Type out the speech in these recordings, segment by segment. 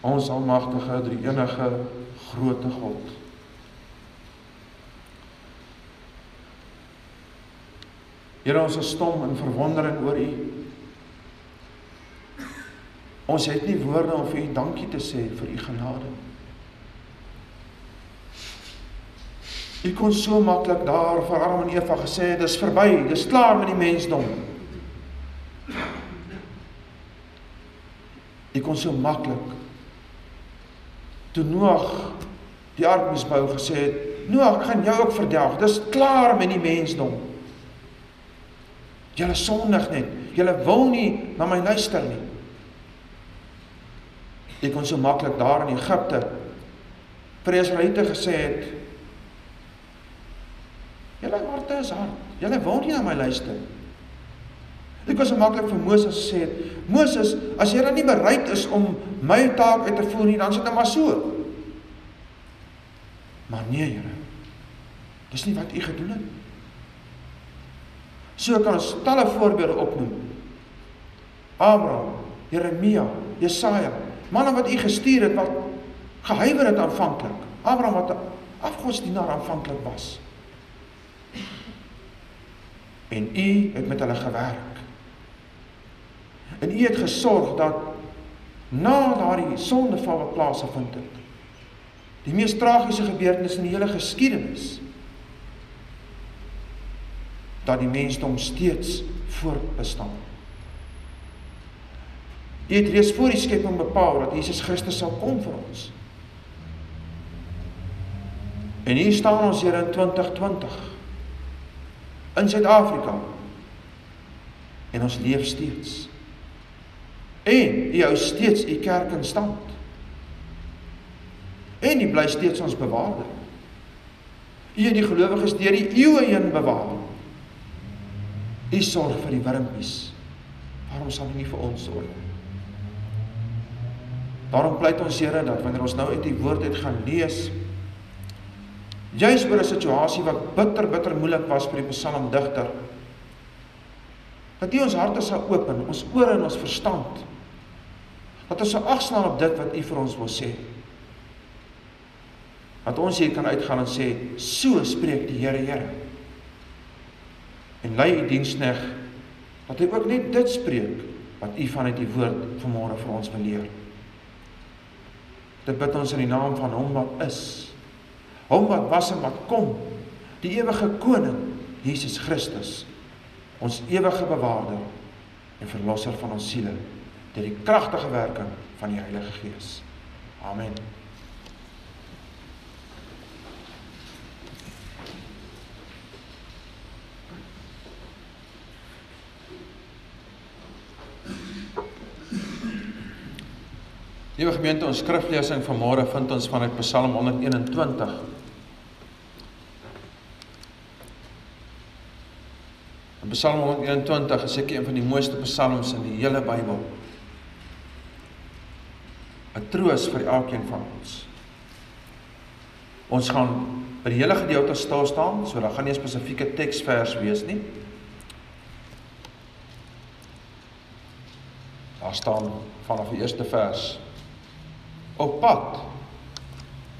Ons almagtige, drie enige grootte God. Here ons is stom in verwondering oor U. Ons het nie woorde om vir U dankie te sê vir U genade. U kon so maklik daar vir Adam en Eva gesê dis verby, dis klaar met die mensdom. U kon so maklik toe Noag die ark moes bou gesê het, Noag gaan jou ook verdelg. Dis klaar met die mensdom. Julle sondig net. Julle wil nie na my luister nie. Ek kon so maklik daar in Egipte vir Israeliete gesê het Julle harte is hard. Julle wil nie na my luister nie. Ek kon so maklik vir Moses gesê het, Moses, as jy dan nie bereid is om my taak uit te voer nie, dan sit dit maar so. Maar nee, Here. Dis nie wat u gedoen het. So kan ons talle voorbeelde opnoem. Abraham, Jeremia, Jesaja, manne wat u gestuur het wat gehuiwer het aanvanklik. Abraham wat afgodsdienaar aanvanklik was. En u het met hulle gewerk. En u het gesorg dat na daardie sondeval wat plaasgevind het, die mees tragiese gebeurtenis in die hele geskiedenis dat die mensdom steeds voortbestaan. U het reeds voor die skepping bepaal dat Jesus Christus sal kom vir ons. En hier staan ons hier in 2020 in Suid-Afrika. En ons leef steeds. En u hou steeds u kerk in stand. En u bly steeds ons bewaarder. U het die gelowiges deur die eeue heen bewaar. U sorg vir die wurmpies. Waarom sal U nie vir ons sorg nie? Daarom pleit ons Here dat wanneer ons nou uit die woord uit gaan lees, juis oor 'n situasie wat bitter bitter moeilik was vir die psalmdigter, dat U ons harte sal open, ons ore en ons verstand, dat ons sal agslaan op dit wat U vir ons wil sê. Dat ons hier kan uitgaan en sê, so spreek die Here, Here en lei u dienskneg dat hy ook net dit spreek wat u vanuit die woord vanmôre vir ons wil leer. Dit bid ons in die naam van hom wat is, hom wat was en wat kom, die ewige koning Jesus Christus, ons ewige bewaarder en verlosser van ons siele deur die kragtige werking van die Heilige Gees. Amen. Liewe gemeente, ons skriflesing van môre vind ons vanuit Psalm 121. In Psalm 121 is seker een van die mooiste psalms in die hele Bybel. 'n Troos vir elkeen van ons. Ons gaan by die hele gedeelte stil staan, so daar gaan nie 'n spesifieke teksvers wees nie. Daar staan vanaf die eerste vers op pad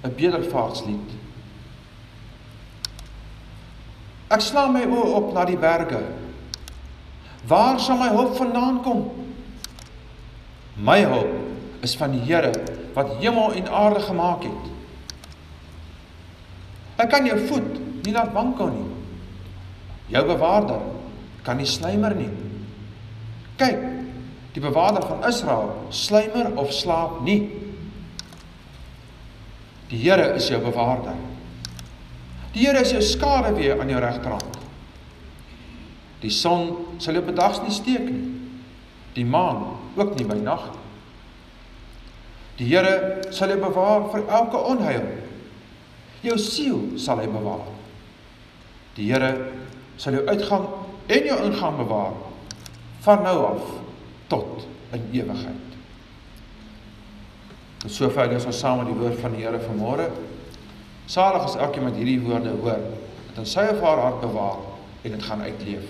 'n bedevaartslied. Ek slaan my oë op na die berge. Waar sal my hulp vandaan kom? My hulp is van die Here wat hemel en aarde gemaak het. Hy kan jou voet nie laat wankel nie. Jou bewaarder kan nie slymer nie. Kyk, die bewaarder van Israel slymer of slaap nie. Die Here is jou bewaarder. Die Here is jou skaduwee aan jou regterhand. Die son sal jou bedags nie steek nie. Die maan ook nie by nag nie. Die Here sal jou bewaar vir elke onheil. Jou siel sal hy bewaar. Die Here sal jou uitgang en jou ingang bewaar van nou af tot in ewigheid. Tot sover is ons saam met die woord van die Here vanmôre. Salig is elkeen wat hierdie woorde hoor, dat in sy of haar hart bewaar en dit gaan uitleef.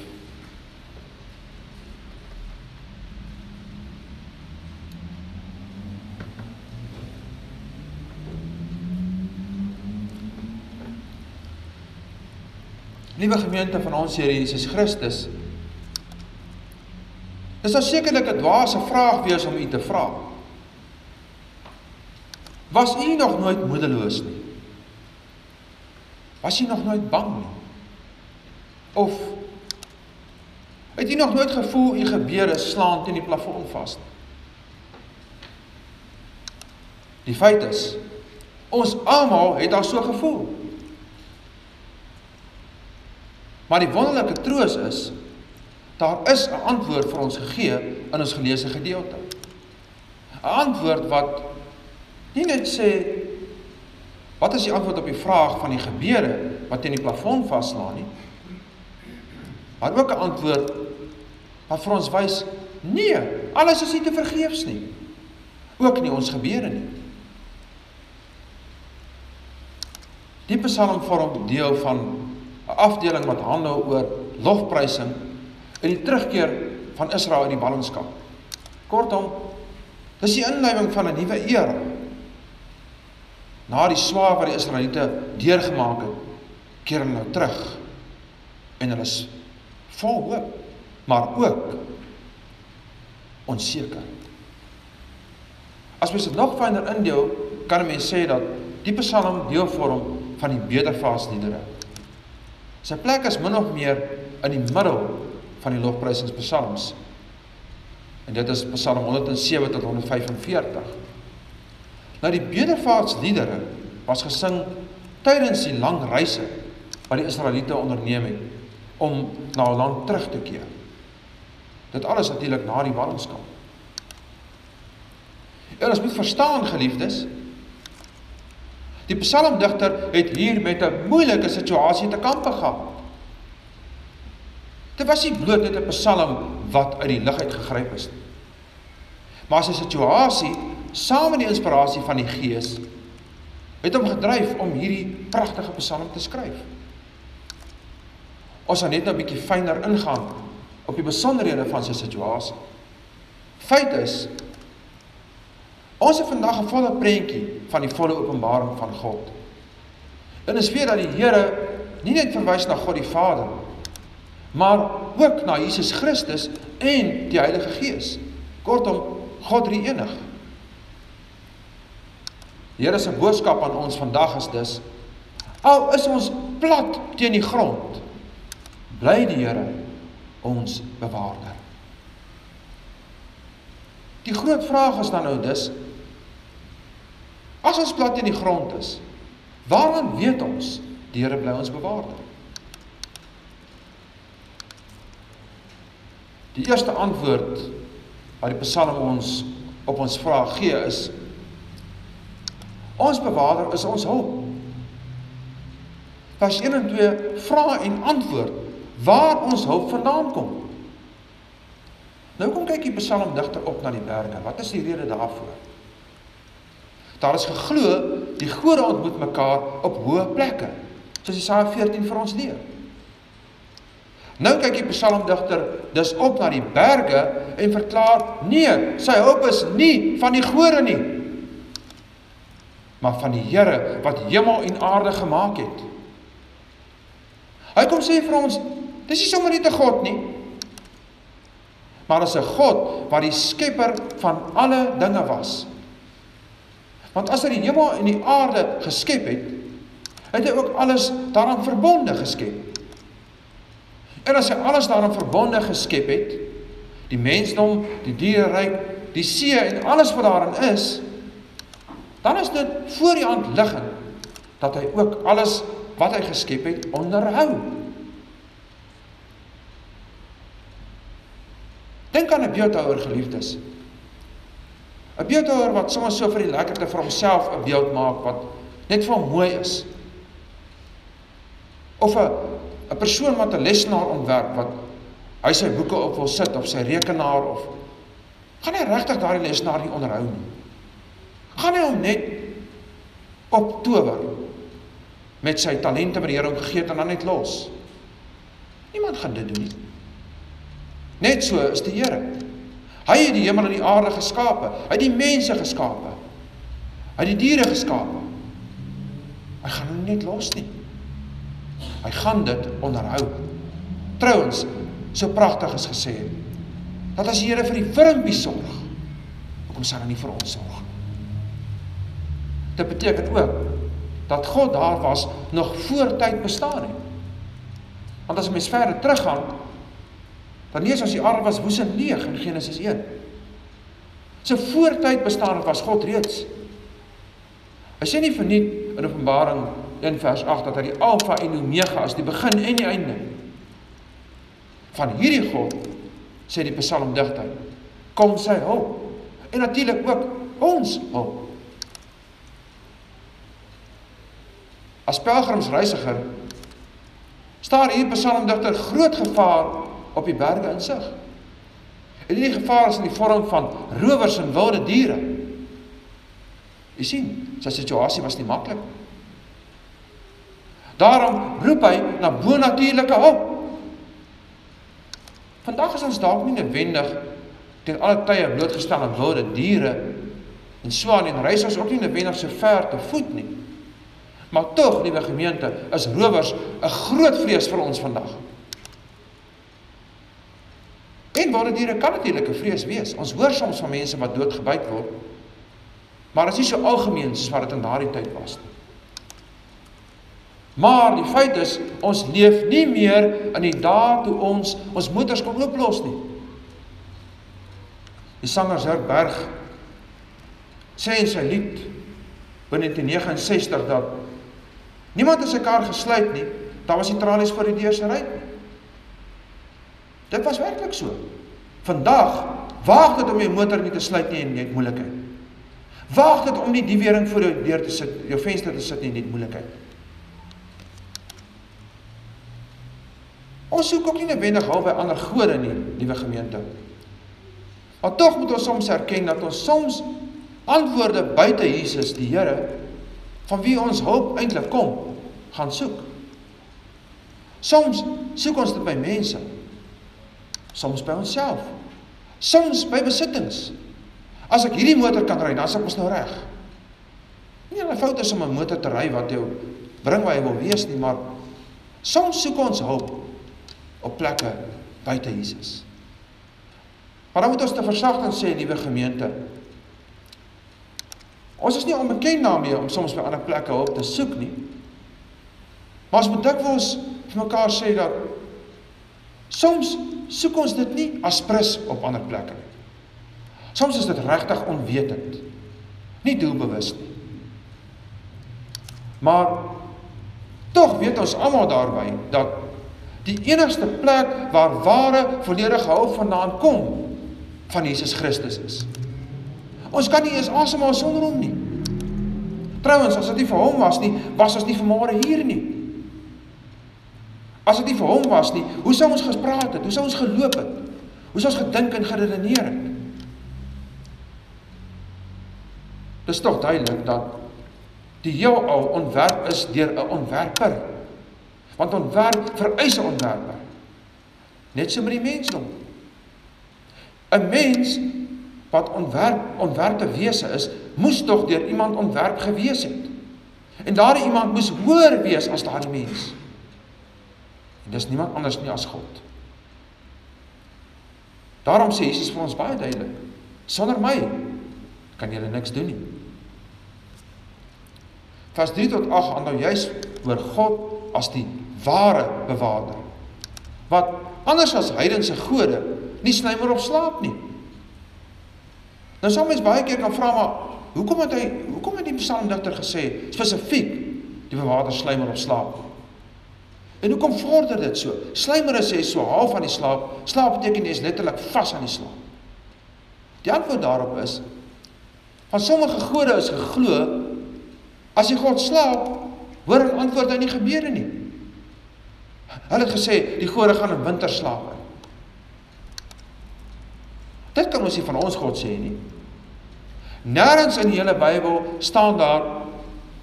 Liewe gemeente van ons Here Jesus Christus. Dis nou sekerlik 'n dwaase vraag wees om u te vra. Was u nog nooit moedeloos nie? Was u nog nooit bang nie? Of het u nog nooit gevoel u gebeure slaan teen die plafon vas nie? Die feit is ons almal het daar so gevoel. Maar die wonderlike troos is daar is 'n antwoord vir ons gegee in ons geleesde gedeelte. 'n Antwoord wat nie net sê wat is die antwoord op die vraag van die gebeure wat teen die plafon vaslaan nie. Maar ook 'n antwoord wat vir ons wys nee, alles is nie te vergeefs nie. Ook nie ons gebeure nie. Die Psalm vorm deel van 'n afdeling wat handel oor lofprysing en die terugkeer van Israel in die ballingskap. Kortom, dis die inleiding van 'n nuwe era. Na die swaar wat die Israeliete deurgemaak het, keer hulle nou terug en hulle is vol hoop, maar ook onseker. As mens dit nog fyner indeel, kan 'n mens sê dat die Psalm deel vorm van die bedevaasliedere. Sy plek is min of meer in die middel van die lofprysingspsalms. En dit is Psalm 107 tot 145. Nou die bedevaartsliedere was gesing tydens die lang reise wat die Israeliete onderneem het om na hul land terug te keer. Dit alles natuurlik na die ballingskap. En ons moet verstaan geliefdes, Die psalmdigter het hier met 'n moeilike situasie te kampe gehad. Dit was nie bloot net 'n psalm wat uit die lug uit gegryp is nie. Maar sy situasie saam met die inspirasie van die Gees het hom gedryf om hierdie pragtige psalm te skryf. Ons gaan net nou 'n bietjie fyner ingaan op die besonderhede van sy situasie. Feit is Ons het vandag 'n volle prentjie van die volle openbaring van God. En is weer dat die Here nie net verwys na God die Vader, maar ook na Jesus Christus en die Heilige Gees. Kortom, God drie enig. Die Here se boodskap aan ons vandag is dus al is ons plat teen die grond, bly die Here ons bewaarder. Die groot vraag is dan nou dus As ons plat in die grond is, waaraan weet ons die Here bly ons bewaarder? Die eerste antwoord wat die Psalm ons op ons vraag gee is Ons bewaarder is ons hulp. Vers 1 en 2 vra en antwoord waar ons hulp vandaan kom. Nou kom kyk die psalmdigter op na die berge. Wat is die rede daarvoor? Daar is geglo die gode ontmoet mekaar op hoë plekke. Soos Jesaja 14 vir ons leer. Nou kyk die psalmdigter dus op na die berge en verklaar: "Nee, sy hulp is nie van die gode nie, maar van die Here wat hemel en aarde gemaak het." Hy kom sê vir ons: "Dis nie sommer net 'n God nie, maar is 'n God wat die skepper van alle dinge was." Want as hy die hemel en die aarde geskep het, het hy ook alles daaraan verbonde geskep. En as hy alles daaraan verbonde geskep het, die mensdom, die diereryk, die see en alles wat daarin is, dan is dit voor die hand liggend dat hy ook alles wat hy geskep het onderhou. Dink aan 'n beeldhouer geliefdes. 'n beeldhouer wat sommer so vir die lekkerte vir homself 'n beeld maak wat net vir hom mooi is. Of 'n 'n persoon wat 'n lesenaar ontwerp wat hy sy boeke op wil sit of sy rekenaar of gaan hy regtig daardie lesenaar nie onderhou nie. Gaan hy hom net op tower met sy talente wat die Here hom gegee het en dan net los. Niemand gaan dit doen nie. Net so is die Here. Hy het die hemel en die aarde geskape. Hy het die mense geskape. Hy het die diere geskape. Hy gaan hom net los nie. Hy gaan dit onderhou. Trouwens, so pragtig is gesê dat as die Here vir die wurmpie sorg, hoekom sal hy nie vir ons sorg nie? Dit beteken ook dat God daar was nog voor tyd bestaan het. Want as mens verder teruggaan, dan lees ons die aarde was woes en leeg in Genesis 1. So voor tyd bestaan het was God reeds. Hy sê nie verniet in Openbaring 1 vers 8 dat hy die Alfa en Omega is, die begin en die einde. Van hierdie God sê die psalmdigter, kom sy hulp. En natuurlik ook ons hulp. As pelgrimsreisiger staar hier psalmdigter groot gevaar op die berge in sig. En hierdie gevaar is in die vorm van rowers en wilde diere. Jy sien, sy situasie was nie maklik. Daarom roep hy na bonatuurlike hulp. Vandag is ons dalk nie noodwendig ten alle tye blootgestel aan wilde diere en swaan en reis ons ook nie noodwendig so ver te voet nie. Maar tog, liewe gemeente, is rowers 'n groot vrees vir ons vandag. En diere kan natuurlik 'n vrees wees. Ons hoor soms van mense wat doodgebyt word. Maar dit is nie so algemeen soos wat dit in daardie tyd was nie. Maar die feit is, ons leef nie meer in die dae toe ons ons motors kon ooplos nie. Die sanger Zerk Berg sê in sy lied binne 1969 dat Niemand het sy kar gesluit nie. Daar was nie tralies voor die deur se ry nie. Dit was werklik so. Vandag waag dit om jou motor nie te sluit nie en jy het moeilikheid. Waag dit om nie die wering voor jou deur te sit, jou venster te sit nie en jy het moeilikheid. Ons soek ook nie noodwendig hulp by ander gode nie, liewe gemeente. Maar tog moet ons soms erken dat ons soms antwoorde buite Jesus, die Here, van wie ons hulp eintlik kom, gaan soek. Soms soek ons dit by mense. Soms by onsself. Soms by besittings. As ek hierdie motor kan ry, dan is ek mos nou reg. Nie 'n fout is om 'n motor te ry wat jou bring waar jy wil wees nie, maar soms soek ons hulp op plekke buite Jesus. Maar dan moet ons te versagtend sê, nuwe gemeente, Ons is nie onbekend daarmee om soms by ander plekke hulp te soek nie. Maar ons moet dikwels vir mekaar sê dat soms soek ons dit nie as prins op ander plekke nie. Soms is dit regtig onwetend. Nie doelbewus nie. Maar tog weet ons almal daarby dat die enigste plek waar ware volledige hulp vandaan kom van Jesus Christus is. Ons kan nie eens asemhaal sonder hom nie. Trouwens, as dit nie vir hom was nie, was ons nie vanmôre hier nie. As dit nie vir hom was nie, hoe sou ons gespraat het? Hoe sou ons geloop het? Hoe sou ons gedink en geredeneer het? Dit is tog duidelik dat die heelal ontwerp is deur 'n ontwerper. Want ontwerp vereis 'n ontwerper. Net so met die mensdom. 'n Mens wat ontwerp ontwerpte wese is, moes tog deur iemand ontwerp gewees het. En daardie iemand moes hoër wees as daardie mens. Dis niemand anders nie as God. Daarom sê Jesus vir ons baie duidelik: Sonder my kan julle niks doen nie. Vers 3 tot 8 aanhou juis oor God as die ware bewaarder. Wat anders as heidense gode nie snymer of slaap nie. Nou sal mens baie keer kan vra maar hoekom het hy hoekom het die psalmdigter gesê spesifiek die bewaarder slymer of slaap? En hoekom vorder dit so? Slymer sê so half aan die slaap, slaap beteken jy is letterlik vas aan die slaap. Die antwoord daarop is van sommige gode is geglo as jy God slaap, hoor en antwoord hy nie gebeure nie. Hulle het gesê die gode gaan in winter slaap. Dit kan ons nie van ons God sê nie. Nêrens in die hele Bybel staan daar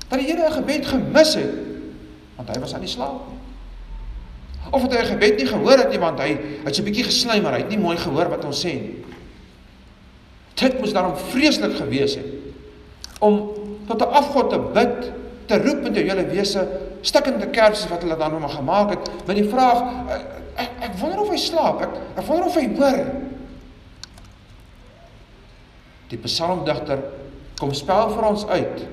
dat die Here 'n gebed gemis het want hy was aan die slaap nie. Of het hy 'n gebed nie gehoor het nie want hy het so 'n bietjie maar hy het nie mooi gehoor wat ons sê nie. Dit moes daarom vreeslik gewees het om tot 'n afgod te bid, te roep met jou hele wese stikkende kersies wat hulle dan nog gemaak het met die vraag ek, ek, ek wonder of hy slaap. Ek ek wonder of hy hoor. Die psalmdigter kom spel vir ons uit.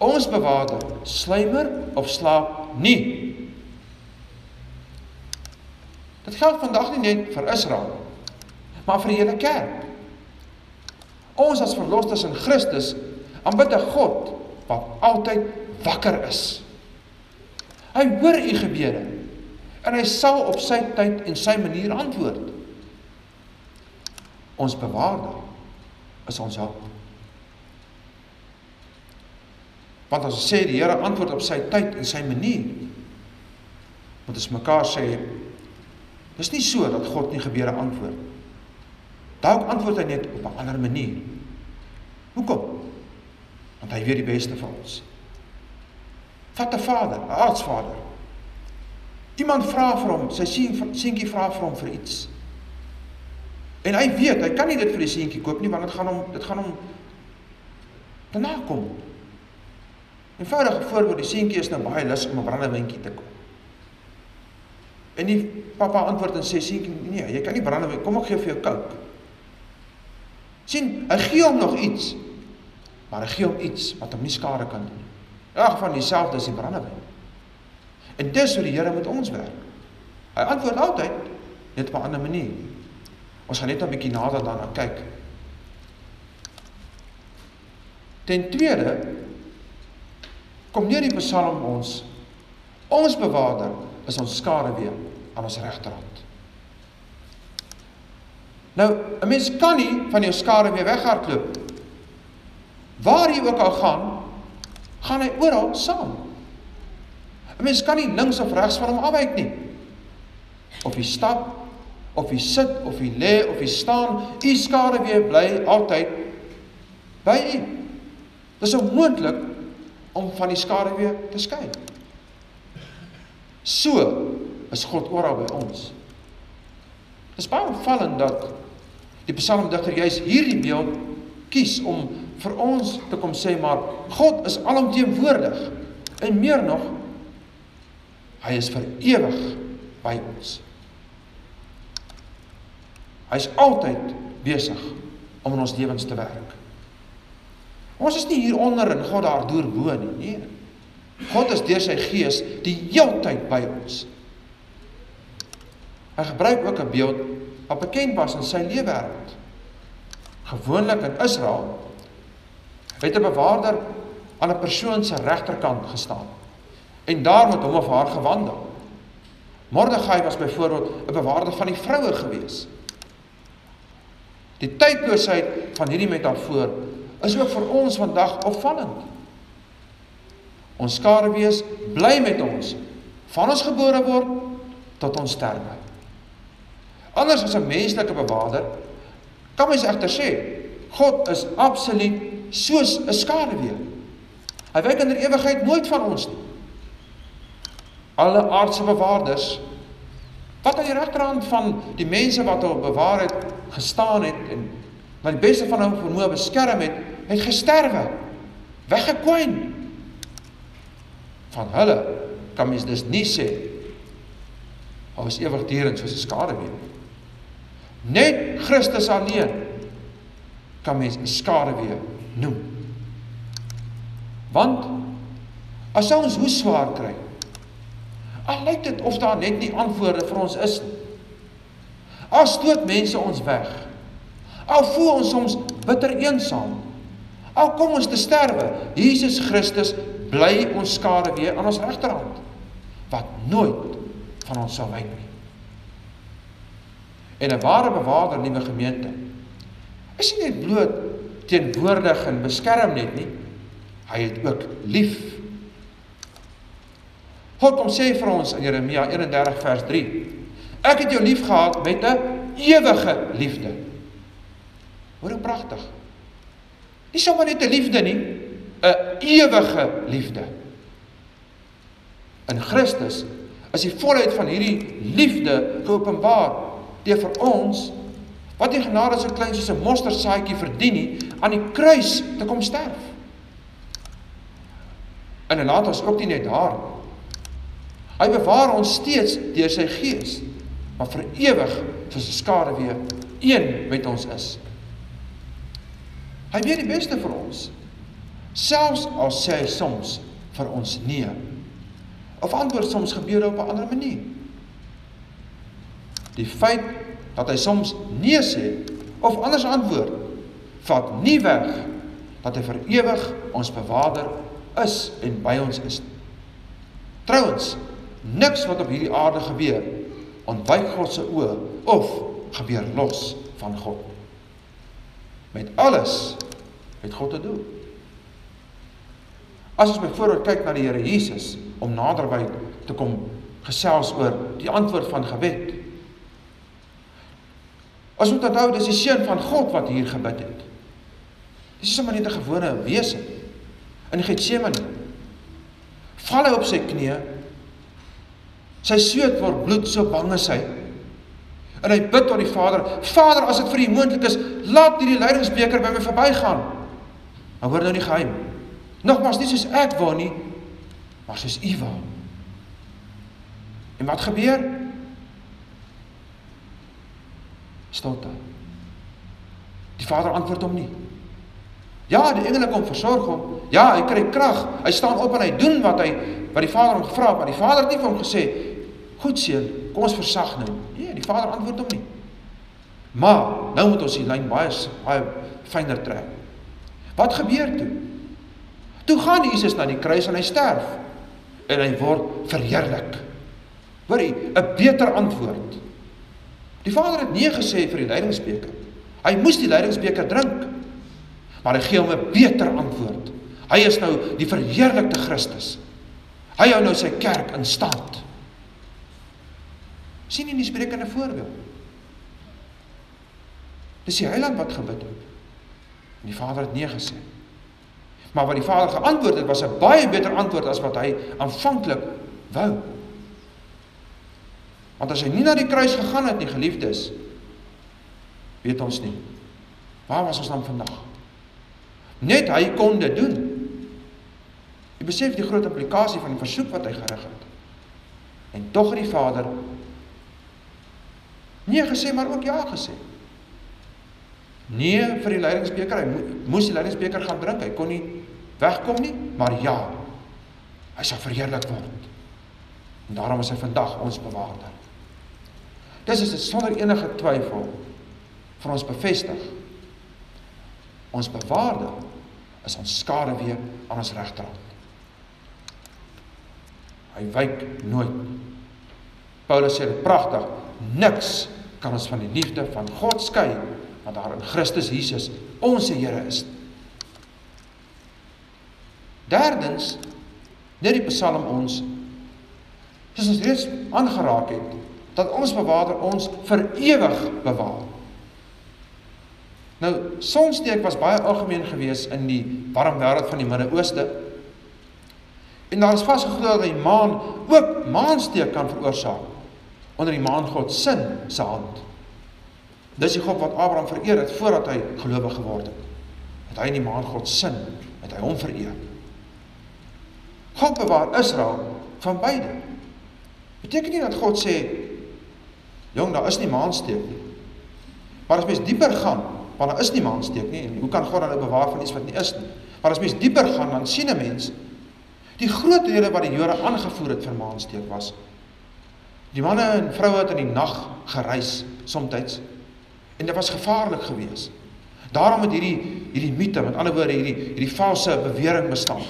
Ons bewaarder sluimer of slaap nie. Dit geld vandag nie net vir Israel, maar vir die hele kerk. Ons as verlosstes in Christus aanbid 'n God wat altyd wakker is. Hy hoor u gebede en hy sal op sy tyd en sy manier antwoord. Ons bewaarder is ons hulp. Want as ons sê die Here antwoord op sy tyd en sy manier, moet ons mekaar sê dis nie so dat God nie gebede antwoord. Dalk antwoord hy net op 'n ander manier. Hoekom? Want hy weet die beste vir ons. Vat 'n vader, 'n aardsvader. Iemand vra vir hom, sy seun seentjie vra vir hom vir iets. En hy weet, hy kan nie dit vir die seentjie koop nie want dit gaan hom dit gaan hom te nakom. Eenvoudige voorbeeld, die seentjie is nou baie lus om 'n brandewyntjie te koop. En die pappa antwoord en sê seentjie, nee, jy kan nie brandewyn, kom ek gee vir jou Coke. sien, hy gee hom nog iets. Maar hy gee hom iets wat hom nie skade kan doen nie. Elk geval dieselfde as die brandewyn. En dis hoe die Here met ons werk. Hy antwoord altyd net op 'n ander manier. Ons gaan net 'n bietjie nader daarna kyk. Ten tweede kom neer die Psalm ons ons bewaarder is ons skaduwee aan ons regterhand. Nou, 'n mens kan nie van jou skaduwee weghardloop. Waar jy ook al gaan, gaan hy oral saam. 'n Mens kan nie links of regs van hom afwyk nie. Of jy stap, of jy sit, of jy lê, of jy staan, u skaduwee bly altyd by u. Dis onmoontlik om van die skaduwee te skei. So is God oral by ons. Dit is baie opvallend dat die psalmdigter juis hierdie beeld kies om vir ons te kom sê maar God is alomteenwoordig en meer nog hy is vir ewig by ons. Hy's altyd besig om in ons lewens te werk. Ons is nie hier onder en God daar deur bo nie, nee. God is deur sy gees die heeltyd by ons. Hy gebruik ook 'n beeld wat bekend was in sy leefwêreld. Gewoonlik in Israel het 'n bewaarder aan 'n persoon se regterkant gestaan en daar met hom of haar gewandel. Mordegai was byvoorbeeld 'n bewaarder van die vroue gewees. Die tydloosheid van hierdie metafoor is ook vir ons vandag opvallend. Ons skaduwees bly met ons van ons gebore word tot ons sterwe. Anders as 'n menslike bewaarder kan mens egter sê God is absoluut soos 'n skaduwee. Hy wyk in die ewigheid nooit van ons nie. Alle aardse bewaarders wat aan die regterhand van die mense wat hom bewaar het gestaan het en wat die beste van hom vermoë beskerm het, het gesterwe. Weggekwyn. Van hulle kan mens dus nie sê hy was ewigdurend soos 'n skaduwee nie. Net Christus alleen kan mens 'n skaduwee noem. Want as ons hoe swaar kry, al lyk dit of daar net nie antwoorde vir ons is nie. Al stoot mense ons weg. Al voel ons soms bitter eensaam. Al kom ons te sterwe, Jesus Christus bly ons skaduwee aan ons regterhand wat nooit van ons sal wyk nie en 'n ware bewaarder die gemeente. Is nie net bloot teenwoordig en beskerm net nie hy het ook lief. God kom sê vir ons in Jeremia 31 vers 3 ek het jou lief gehad met 'n ewige liefde. Hoor hoe pragtig. Nie sommer net 'n liefde nie 'n ewige liefde. In Christus is die volheid van hierdie liefde geopenbaar deur vir ons wat die genade so klein soos 'n mosterdsaadjie verdien nie aan die kruis te kom sterf. En en laat ons ook nie net daar Hy bewaar ons steeds deur sy gees, maar vir ewig soos 'n skare weer een met ons is. Hy weet die beste vir ons. Selfs al sê hy soms vir ons nee. Of antwoord soms gebeur op 'n ander manier. Die feit dat hy soms nee sê of anders antwoord, vat nie weg dat hy vir ewig ons bewaarder is en by ons is. Trouwens, niks wat op hierdie aarde gebeur ontwyk God se oë of gebeur los van God. Met alles het God te doen. As ons byvoorbeeld kyk na die Here Jesus om naderby te kom gesels oor die antwoord van gebed. As ons onthou dis die seun van God wat hier gebid het. Dis sommer net 'n gewone wese in Getsemane. Val hy op sy knieë. Sy sweet word bloed so bang is hy. En hy bid tot die Vader: "Vader, as dit vir U moontlik is, laat hierdie lydingsbeker by my verbygaan." Maar hoor nou nie geheim. Nogmaals nie soos ek wou nie, maar soos U wou. En wat gebeur? Stilte. Die Vader antwoord hom nie. Ja, die engele kom versorg hom. Ja, hy kry krag. Hy staan op en hy doen wat hy wat die Vader hom gevra het, maar die Vader het nie vir hom gesê: "Goed seun, kom ons versag nou." Nee, die Vader antwoord hom nie. Maar nou moet ons die lyn baie baie fyner trek. Wat gebeur toe? Toe gaan Jesus na die kruis en hy sterf en hy word verheerlik. Hoorie, 'n beter antwoord. Die Vader het nee gesê vir die lydingsbeker. Hy moes die lydingsbeker drink. Maar hy gee hom 'n beter antwoord. Hy is nou die verheerlikte Christus. Hy hou nou sy kerk in stand. sien jy die sprekende voorbeeld? Dis die Heiland wat gebid het. En die Vader het nee gesê. Maar wat die Vader geantwoord het was 'n baie beter antwoord as wat hy aanvanklik wou. Want as hy nie na die kruis gegaan het nie, geliefdes, weet ons nie. Waar was ons dan vandag? Net hy kon dit doen. Jy besef die groot implikasie van die versoek wat hy gerig het. En tog het die Vader nee gesê maar ook ja gesê. Nee vir die lydingsbeker, hy moes die lydingsbeker gaan drink. Hy kon nie wegkom nie, maar ja. Hy sal verheerlik word. En daarom is hy vandag ons bewaarder. Dis is sonder enige twyfel vir ons bevestig. Ons bewaarder is ons skade weer aan ons regterhand. Hy wyk nooit. Paulus sê pragtig, niks kan ons van die liefde van God skei wat daar in Christus Jesus ons Here is. Derdens, net die Psalm ons soos ons reeds aangeraak het, dat ons bewaarder ons vir ewig bewaar. Nou, sonsteek was baie algemeen gewees in die warm wêreld van die Midde-Ooste. En daar is vasgeglo dat die maan ook maansteek kan veroorsaak onder die maangod sin se hand. Dis die God wat Abraham vereer het voordat hy gelowig geword het. Het hy in die maangod sin, het hy hom vereer. God bewaar Israel van beide. Beteken nie dat God sê jong, daar is nie maansteek nie. Maar as mens dieper gaan, want daar is nie maansteek nie en hoe kan God dan bewaar van iets wat nie is nie? Maar as mens dieper gaan dan sien 'n mens die groot rede wat die Jode aangevoer het vir maansteek was die manne en vroue het in die nag gereis soms en dit was gevaarlik geweest. Daarom het hierdie hierdie mite, met ander woorde hierdie hierdie valse bewering bestaan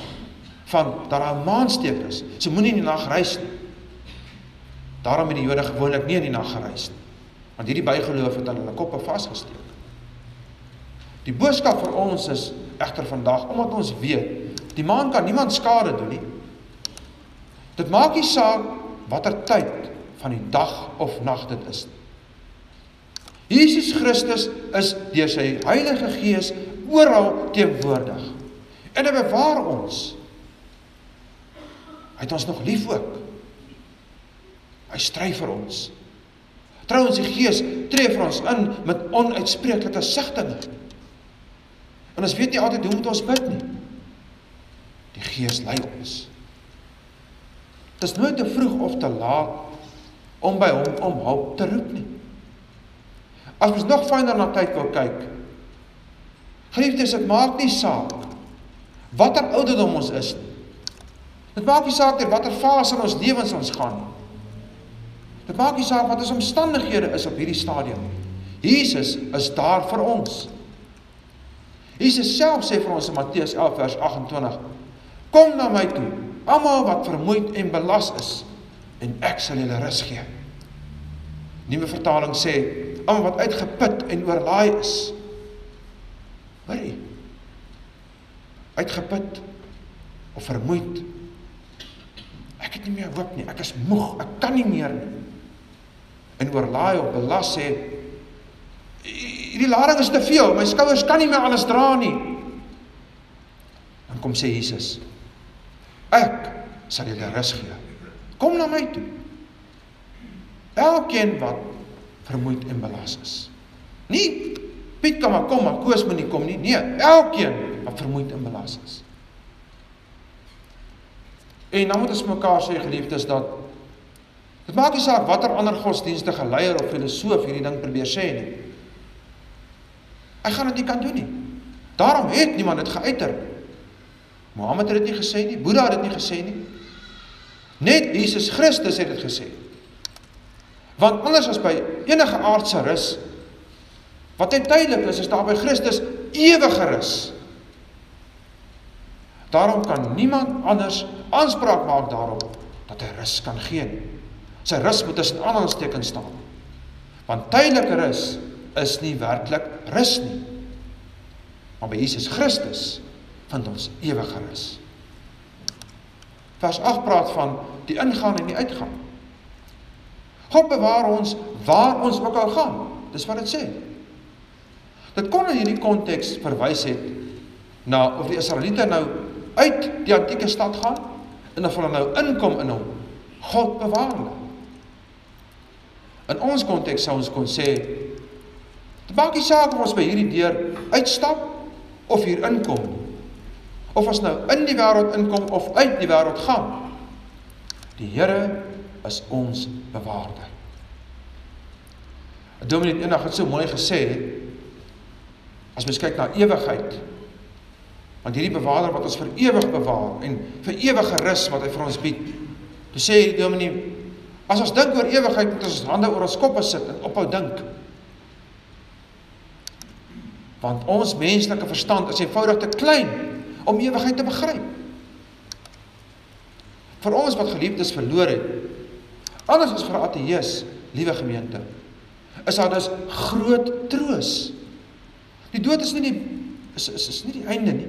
van dat daar 'n maansteek is. So moenie in die nag reis nie. Daarom het die Jode gewoonlik nie in die nag gereis nie. Want hierdie bygeloof het aan hulle koppe vasgesteek. Die boodskap vir ons is egter vandag omdat ons weet die maan kan niemand skade doen nie. Dit maak nie saak watter tyd van die dag of nag dit is. Jesus Christus is deur sy Heilige Gees oral teenwoordig. En hy bewaar ons. Hy het ons nog lief ook. Hy stry vir ons. Trouwens die Gees tree vir ons in met onuitspreeklike sigtinge. En ons weet nie altyd hoe moet ons bid nie. Die Gees lei ons. Dit is nooit te vroeg of te laat om by hom om hulp te roep nie. As ons nog fyner na tyd wil kyk. Geliefdes, dit maak nie saak watter ouderdom ons is nie. Dit maak nie saak ter watter fase in ons lewens ons gaan nie. Dit maak nie saak wat ons omstandighede is op hierdie stadium. Jesus is daar vir ons. Jesus self sê vir ons in Matteus 11 vers 28: Kom na my toe, almal wat vermoeid en belas is, en ek sal julle rus gee. Nuwe vertaling sê: Almal wat uitgeput en oorlaai is. Hoorie. Uitgeput of vermoeid. Ek het nie meer hoop nie. Ek is moeg. Ek kan nie meer nie. En oorlaai of belas sê hierdie lading is te veel. My skouers kan nie meer alles dra nie. Dan kom sê Jesus: Ek sal julle rus gee. Kom na my toe. Elkeen wat vermoeid en belas is. Nie Piet kom maar kom maar Koos moet nie kom nie. Nee, elkeen wat vermoeid en belas is. En dan moet ons mekaar sê geliefdes dat dit maak nie saak watter ander godsdienstige leier of filosoof hierdie ding probeer sê nie. Hy gaan dit nie kan doen nie. Daarom het niemand dit geuiter. Mohammed het dit nie gesê nie, Boeddha het dit nie gesê nie. Net Jesus Christus het dit gesê. Want anders as by enige aardse rus wat net tydelik is, is daar by Christus ewige rus. Daarom kan niemand anders aanspraak maak daarop dat hy rus kan gee nie. Sy rus moet tussen aanhalingstekens staan. Want tydelike rus is nie werklik rus nie. Maar by Jesus Christus vind ons ewige rus. Vers 8 praat van die ingaan en die uitgaan. God bewaar ons waar ons ook al gaan. Dis wat dit sê. Dit kon in hierdie konteks verwys het na of die Israeliete nou uit die antieke stad gaan en of hulle nou inkom in hom. God bewaar hulle. In ons konteks sou ons kon sê Dit maak nie saak of ons by hierdie deur uitstap of hier inkom. Of ons nou in die wêreld inkom of uit die wêreld gaan. Die Here is ons bewaarder. Dominee eendag het so mooi gesê as mens kyk na ewigheid want hierdie bewaarder wat ons vir ewig bewaar en vir ewige rus wat hy vir ons bied. Toe sê die dominee as ons dink oor ewigheid moet ons hande oor ons koppe sit en ophou dink. Want ons menslike verstand is eenvoudig te klein om ewigheid te begryp. Vir ons wat geliefdes verloor het, anders as vir ateës, liewe gemeente, is daar dus groot troos. Die dood is nie die is is, is nie die einde nie.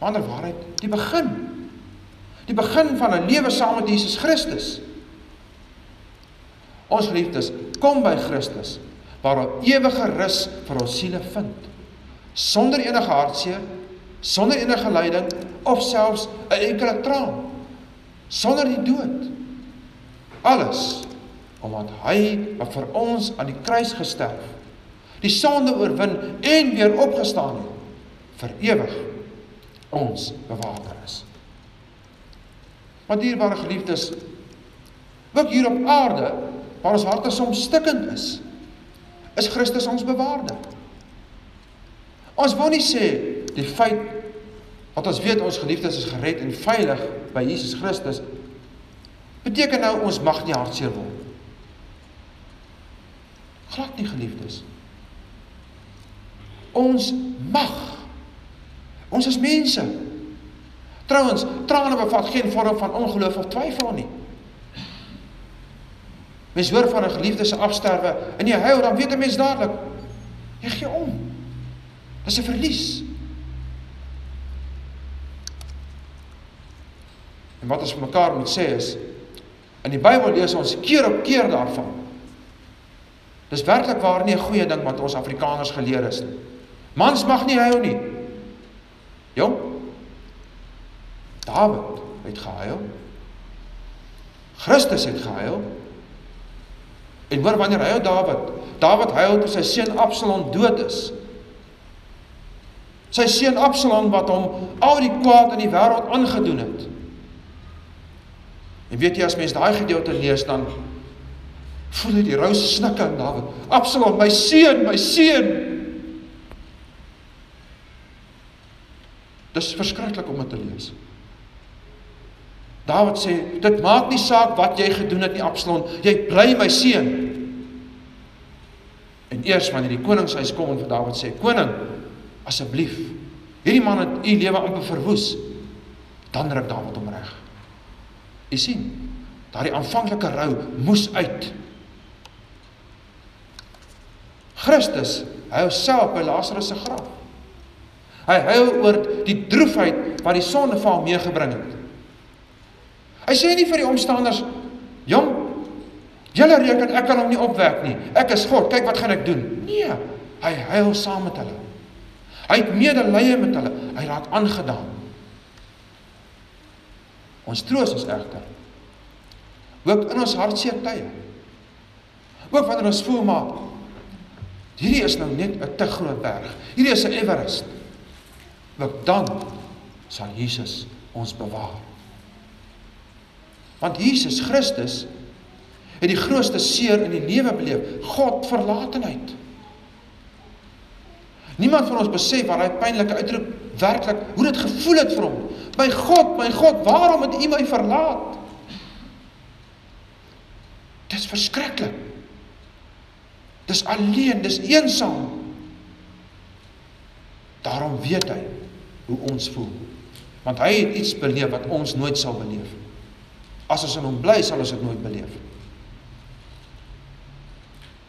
Maar waarheid, die begin. Die begin van 'n lewe saam met Jesus Christus. Ons geliefdes, kom by Christus waar ons ewige rus vir ons siele vind. Sonder enige hartseer, sonder enige lyding of selfs 'n enkele traan. Sonder die dood. Alles omdat hy wat vir ons aan die kruis gesterf, die sonde oorwin en weer opgestaan het vir ewig ons bewaarder is. Want dierbare geliefdes, ook hier op aarde waar ons harte soms stikkend is, is Christus ons bewaarder. Ons wil nie sê die feit dat ons weet ons geliefdes is gered en veilig by Jesus Christus beteken nou ons mag nie hartseer word. Glad nie geliefdes. Ons mag. Ons is mense. Trouwens, trane bevat geen vorm van ongeloof of twyfel nie. Mens hoor van 'n geliefde se afsterwe en jy huil dan weet 'n mens dadelik jy gee om. Dis 'n verlies. En wat ons vir mekaar moet sê is in die Bybel lees ons keer op keer daarvan. Dis werklik waar nie 'n goeie ding wat ons Afrikaners geleer is nie. Mans mag nie huil nie. Jong. Dawid het gehuil. Christus het gehuil. En hoor wanneer hy Dawid, Dawid huil toe sy seun Absalom dood is. Sy seun Absalom wat hom al die kwaad in die wêreld aangedoen het. En weet jy as mens daai gedeelte lees dan voel jy die rou snikke in Dawid. Absalom, my seun, my seun. Dis verskriklik om dit te lees. Dawid sê, dit maak nie saak wat jy gedoen het nie, Absalom, jy bly my seun. En eers wanneer die koningshuis kom en vir Dawid sê, koning, asseblief, hierdie man het u lewe amper verwoes, dan ruk Dawid hom reg. U sien, daardie aanvanklike rou moes uit. Christus, hy homself by Lazarus se graf. Hy huil oor die droefheid wat die sondeval meegebring het. Hy sê nie vir die omstanders, "Jong, julle reken ek kan hom nie opwek nie. Ek is God, kyk wat gaan ek doen." Nee, hy huil saam met hulle. Hy het medelee met hulle. Hy raak aangedaan. Ons troos is egter ook in ons hartseer tye. Ook wanneer ons voel maar hierdie is nou net 'n te groot berg. Hierdie is 'n Everest ook dan sal Jesus ons bewaar. Want Jesus Christus het die grootste seer in die lewe beleef, God verlatenheid. Niemand van ons besef wat daai pynlike uitroep werklik hoe dit gevoel het vir hom. My God, my God, waarom het U my verlaat? Dis verskriklik. Dis alleen, dis eensaam. Daarom weet hy hoe ons voel. Want hy het iets beleef wat ons nooit sal beleef. As ons in hom bly, sal ons dit nooit beleef.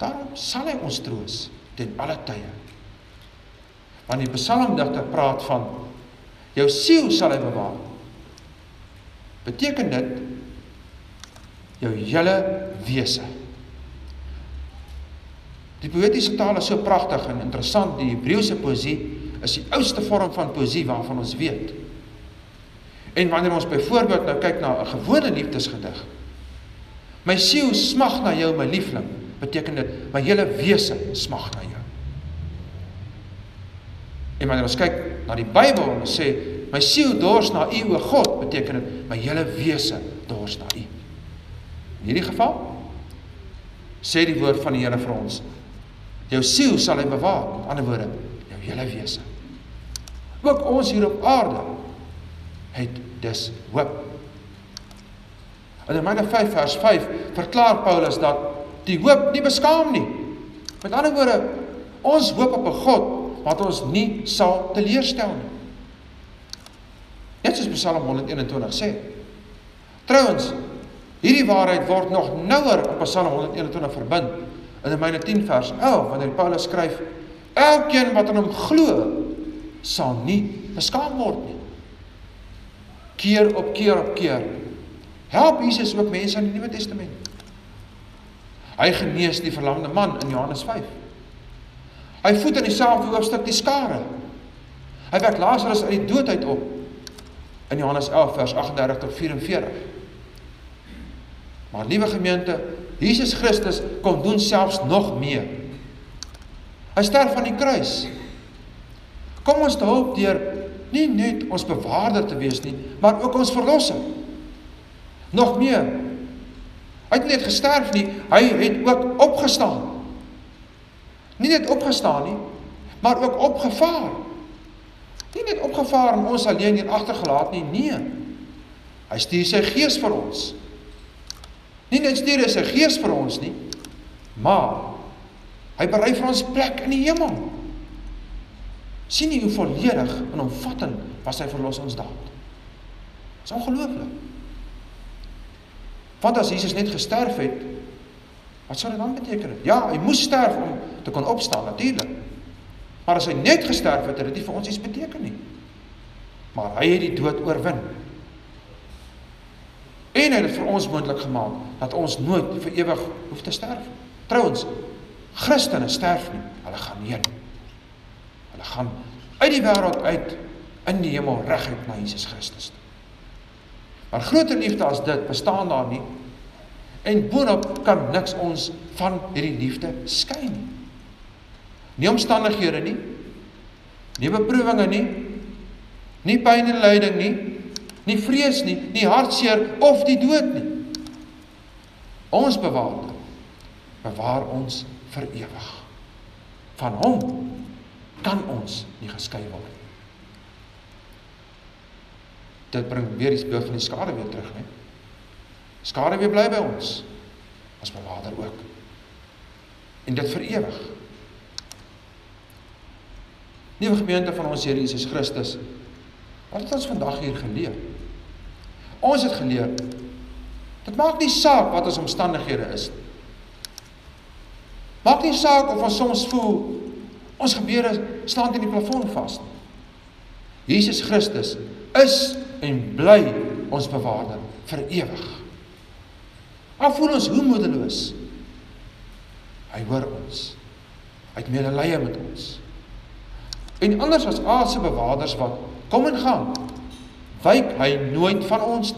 Daarom sal hy ons troos ten alle tye. Want die psalmdigter praat van jou siel sal hy bewaar. Beteken dit jou hele wese. Die poëtiese taal is so pragtig en interessant, die Hebreëse poësie is die oudste vorm van poësie waarvan ons weet. En wanneer ons byvoorbeeld nou kyk na 'n gewone liefdesgedig. My siel smag na jou, my liefling, beteken dit my hele wese smag na jou. En wanneer ons kyk na die Bybel en ons sê my siel dors na U o God, beteken dit my hele wese dors na U. In hierdie geval sê die woord van die Here vir ons: Jou siel sal hy bewaar, met ander woorde, jou hele wese ook ons hier op aarde het dus hoop. In Romeine 5 vers 5 verklaar Paulus dat die hoop nie beskaam nie. Met ander woorde, ons hoop op 'n God wat ons nie sal teleurstel nie. Net soos Psalm 121 sê. Trouwens, hierdie waarheid word nog nouer op Psalm 121 verbind in Romeine 10 vers 11 wanneer Paulus skryf: Elkeen wat aan hom glo, sal nie beskaam word nie. Keer op keer op keer help Jesus ook mense in die Nuwe Testament. Hy genees die verlamde man in Johannes 5. Hy voed in dieselfde hoofstuk die skare. Hy wek Lazarus uit die dood uit op in Johannes 11 vers 38 tot 44. Maar liewe gemeente, Jesus Christus kom doen selfs nog meer. Hy sterf aan die kruis. Kom ons te hulp deur nie net ons bewaarder te wees nie, maar ook ons verlosser. Nog meer. Hy het net gesterf nie, hy het ook opgestaan. Nie net opgestaan nie, maar ook opgevaar. Nie net opgevaar en ons alleen hier agtergelaat nie, nee. Hy stuur sy gees vir ons. Nie net stuur hy sy gees vir ons nie, maar hy berei vir ons plek in die hemel sien nie hoe volledig en omvattend was sy verlossingsdaad. Dit is ongelooflik. Want as Jesus net gesterf het, wat sou dit dan beteken? Ja, hy moes sterf om te kon opstaan natuurlik. Maar as hy net gesterf het, het dit nie vir ons iets beteken nie. Maar hy het die dood oorwin. En hy het vir ons moontlik gemaak dat ons nooit vir ewig hoef te sterf. Trouwens, Christene sterf nie, hulle gaan heen. Hulle gaan uit die wêreld uit in die hemel reguit na Jesus Christus. Maar groter liefde as dit bestaan daar nie. En boonop kan niks ons van hierdie liefde skei nie. Nie omstandighede nie. Nie beproewinge nie. Nie pyn en lyding nie. Nie vrees nie, nie hartseer of die dood nie. Ons bewaarder bewaar ons vir ewig. Van hom kan ons nie geskei word nie. Dit bring weer die beeld van die skade weer terug, né? Skade weer bly by ons as bewaarder ook. En dit vir ewig. Nuwe gemeente van ons Here Jesus Christus. Wat het ons vandag hier geleer? Ons het geleer dit maak nie saak wat ons omstandighede is nie. Maak nie saak of ons soms voel ons gebeure staan teen die plafon vas. Jesus Christus is en bly ons bewaarder vir ewig. Al voel ons hoe moedeloos. Hy hoor ons. Hy het medelee met ons. En anders as aardse bewaarders wat kom en gaan, wyk hy nooit van ons.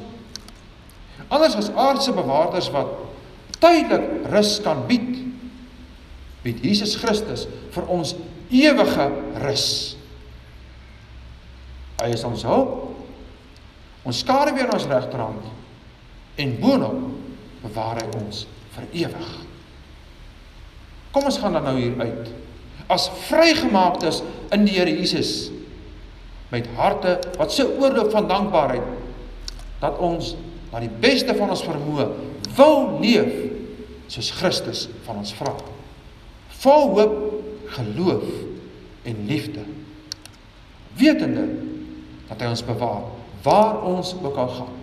Anders as aardse bewaarders wat tydelik rus kan bied, bied Jesus Christus vir ons ewige rus. Hy is ons hulp. Ons skare weer ons regterhand en boonop bewaar hy ons vir ewig. Kom ons gaan dan nou hier uit. As vrygemaaktes in die Here Jesus met harte wat so oorloop van dankbaarheid dat ons na die beste van ons vermoë wil leef soos Christus van ons vra. Vol hoop, geloof en liefde. Wetende dat hy ons bewaar waar ons ook al gaan.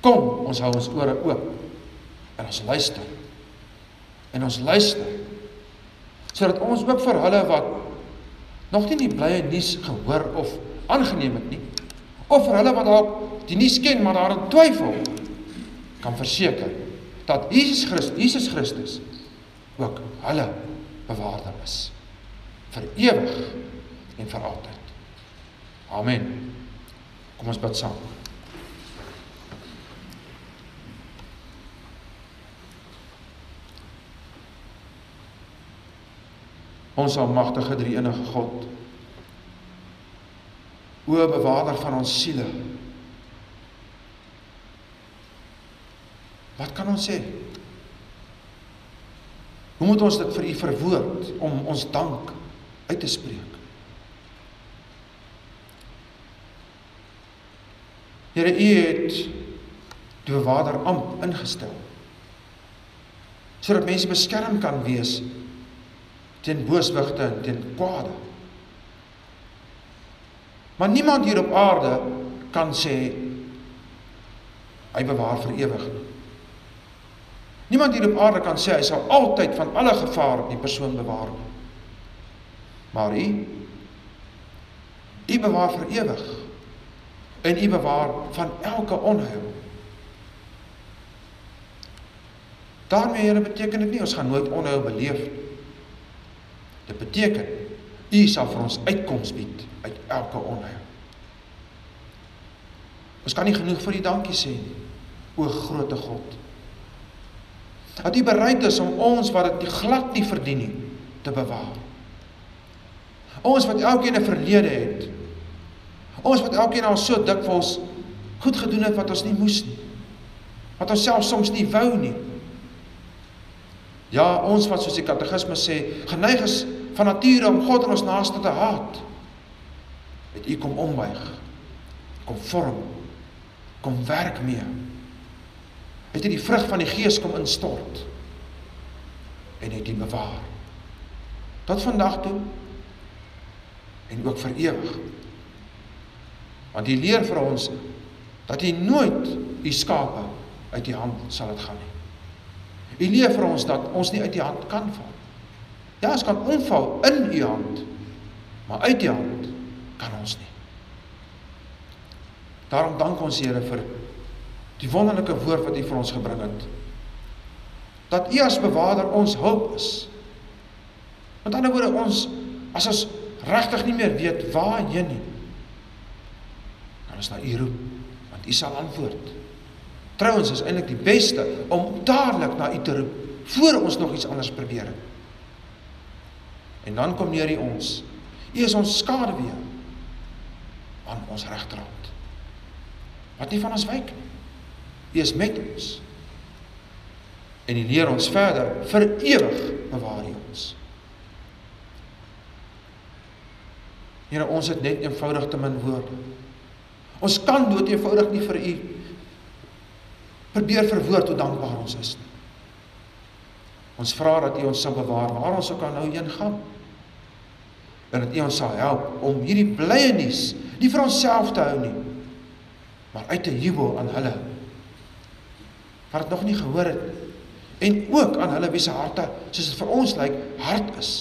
Kom, ons hou ons ore oop en ons luister. En ons luister sodat ons ook vir hulle wat nog nie die blye nuus gehoor of aangeneem het nie of vir hulle wat dalk die nuus ken maar daarin twyfel kan verseker dat Jesus Christus Jesus Christus ook hulle bewaarder is vir ewig en vir altyd. Amen. Kom ons bid saam. Ons almagtige drie-enige God. O bewaarder van ons siele. Wat kan ons sê? Hoe moet ons dit vir U verwoord om ons dank uit te spreek? Here, U het die bewaarder amp ingestel sodat mense beskerm kan wees teen booswigte en teen kwade. Maar niemand hier op aarde kan sê hy bewaar vir ewig nie. Niemand hier op aarde kan sê hy sal altyd van alle gevaar die persoon bewaar nie. Maar U U bewaar vir ewig. En U bewaar van elke onheil. daarmee Here beteken dit nie ons gaan nooit onheil beleef nie. Dit beteken U sal vir ons uitkoms bied uit elke onheil. Ons kan nie genoeg vir U dankie sê nie. O grootte God. Dat U bereid is om ons wat dit glad nie verdien nie te bewaar. Ons wat elkeen 'n verlede het. Ons wat elkeen al so dikwels goed gedoen het wat ons nie moes nie. Wat ons self soms nie wou nie. Ja, ons wat soos die katekismes sê, geneig is van nature om God en ons naaste te haat. Het U kom ombuig. Kom vorm. Kom werk mee. Het U die vrug van die Gees kom instort. En het U bewaar. Tot vandag toe en ook vir ewig. Want U leer vir ons dat U nooit U skape uit U hand sal dit gaan nie. U leer vir ons dat ons nie uit U hand kan val. Ja, ons kan omval in U hand, maar uit U hand kan ons nie. Daarom dank ons Here vir die wonderlike woord wat U vir ons gebring het. Dat U as bewaarder ons hulp is. Met ander woorde ons as ons regtig nie meer weet waarheen nie, kan ons na U roep, want U sal antwoord. Trouwens is eintlik die beste om dadelik na U te roep voor ons nog iets anders probeer. En dan kom neer U ons. U is ons skaduwee aan ons regterhand. Wat nie van ons wyk nie. U is met ons. En U leer ons verder vir ewig bewaar U ons. Here, ons het net eenvoudig te min woorde. Ons kan dood eenvoudig nie vir U probeer verwoord hoe dankbaar ons is nie. Ons vra dat U ons sal bewaar waar ons ook al nou heen gaan. En dat U ons sal help om hierdie blye nuus nie vir onsself te hou nie, maar uit te jubel aan hulle wat dit nog nie gehoor het en ook aan hulle wie se harte soos dit vir ons lyk hart is.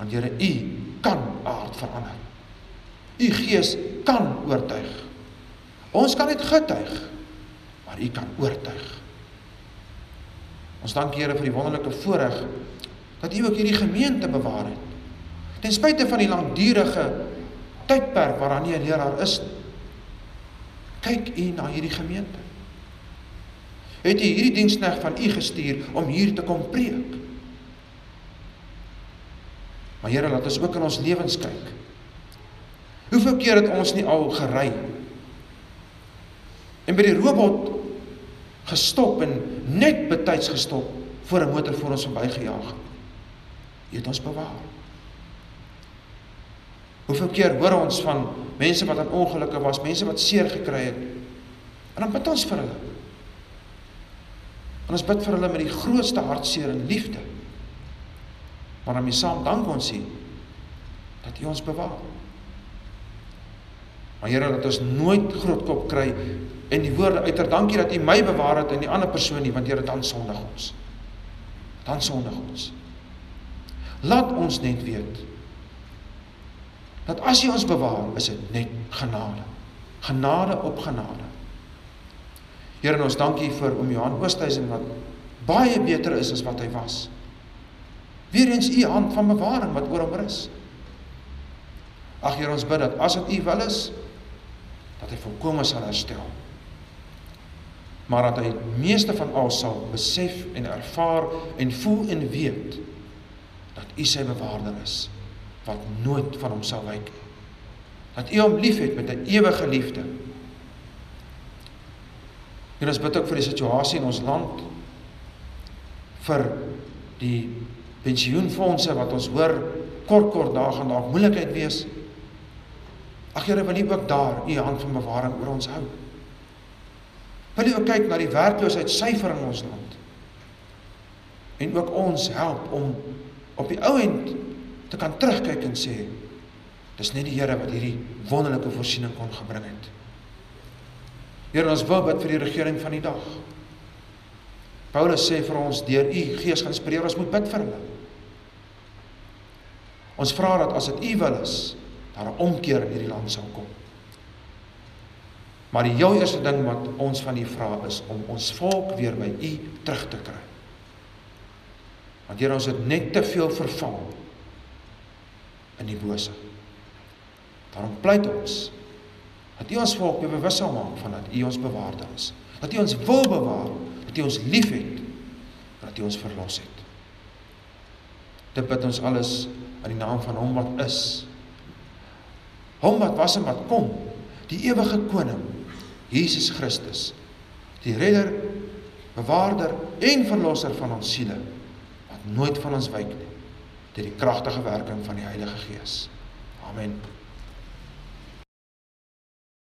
Want Here, U kan aard verander. U Gees kan oortuig. Ons kan net getuig, maar U kan oortuig. Ons dank Here vir die wonderlike voorreg dat U ook hierdie gemeente bewaar het. Ten spyte van die langdurige tydperk waaraan nie 'n leraar is nie. Kyk U na hierdie gemeente. Het U hierdie dienskneg van U gestuur om hier te kom preek? Maar Here, laat ons ook in ons lewens kyk. Hoeveel keer het ons nie al gery en by die robot gestop en net betyds gestop voor 'n motor voor ons verbygejaag het? Jy het ons bewaar. Hoeveel keer hoor ons van mense wat aan ongelukke was, mense wat seer gekry het. En dan bid ons vir hulle. En ons bid vir hulle met die grootste hartseer en liefde. Maar dan mee saam dank ons U dat U ons bewaar. Maar Here, dat ons nooit groot kop kry en die woorde uiter dankie dat U my bewaar het en die ander persoon nie, want Here dan sondig ons. Dan sondig ons. Laat ons net weet dat as U ons bewaar, is dit net genade. Genade op genade. Here, ons dankie vir oom Johan Oosthuizen wat baie beter is as wat hy was. Weerens U hand van bewaring wat oor hom rus. Ag Here, ons bid dat as dit U wil is, dat hy volkome sal herstel. Maar dat hy meeste van al sal besef en ervaar en voel en weet dat U sy bewaarder is wat nooit van hom sal wyk nie. Dat U hom liefhet met 'n ewige liefde. En ons bid ook vir die situasie in ons land vir die pensioenfonde wat ons hoor kort kort dae gaan dalk moeilikheid wees. Ag Here, wil U ook daar U hand van bewaring oor ons hou. Wil U ook kyk na die werkloosheidsyfer in ons land. En ook ons help om op die ou end te kan terugkyk en sê dis net die Here wat hierdie wonderlike voorsiening kon gebring het. Here ons wil bid vir die regering van die dag. Paulus sê vir ons deur u Gees geïnspireer ons moet bid vir hulle. Ons vra dat as dit u wil is, daar 'n omkeer in hierdie land sal kom. Maar die heel eerste ding wat ons van u vra is om ons volk weer by u terug te kry. Want Here ons het net te veel verval in die bose. Daarom pleit ons dat U ons volk bewus sal maak van dat U ons bewaarder is. Dat U ons wil bewaar, dat U ons liefhet, dat U ons verlos het. Dit bid ons alles in die naam van Hom wat is. Hom wat was en wat kom, die ewige koning, Jesus Christus, die redder, bewaarder en verlosser van ons siele, wat nooit van ons wyk nie, deur die kragtige werking van die Heilige Gees. Amen.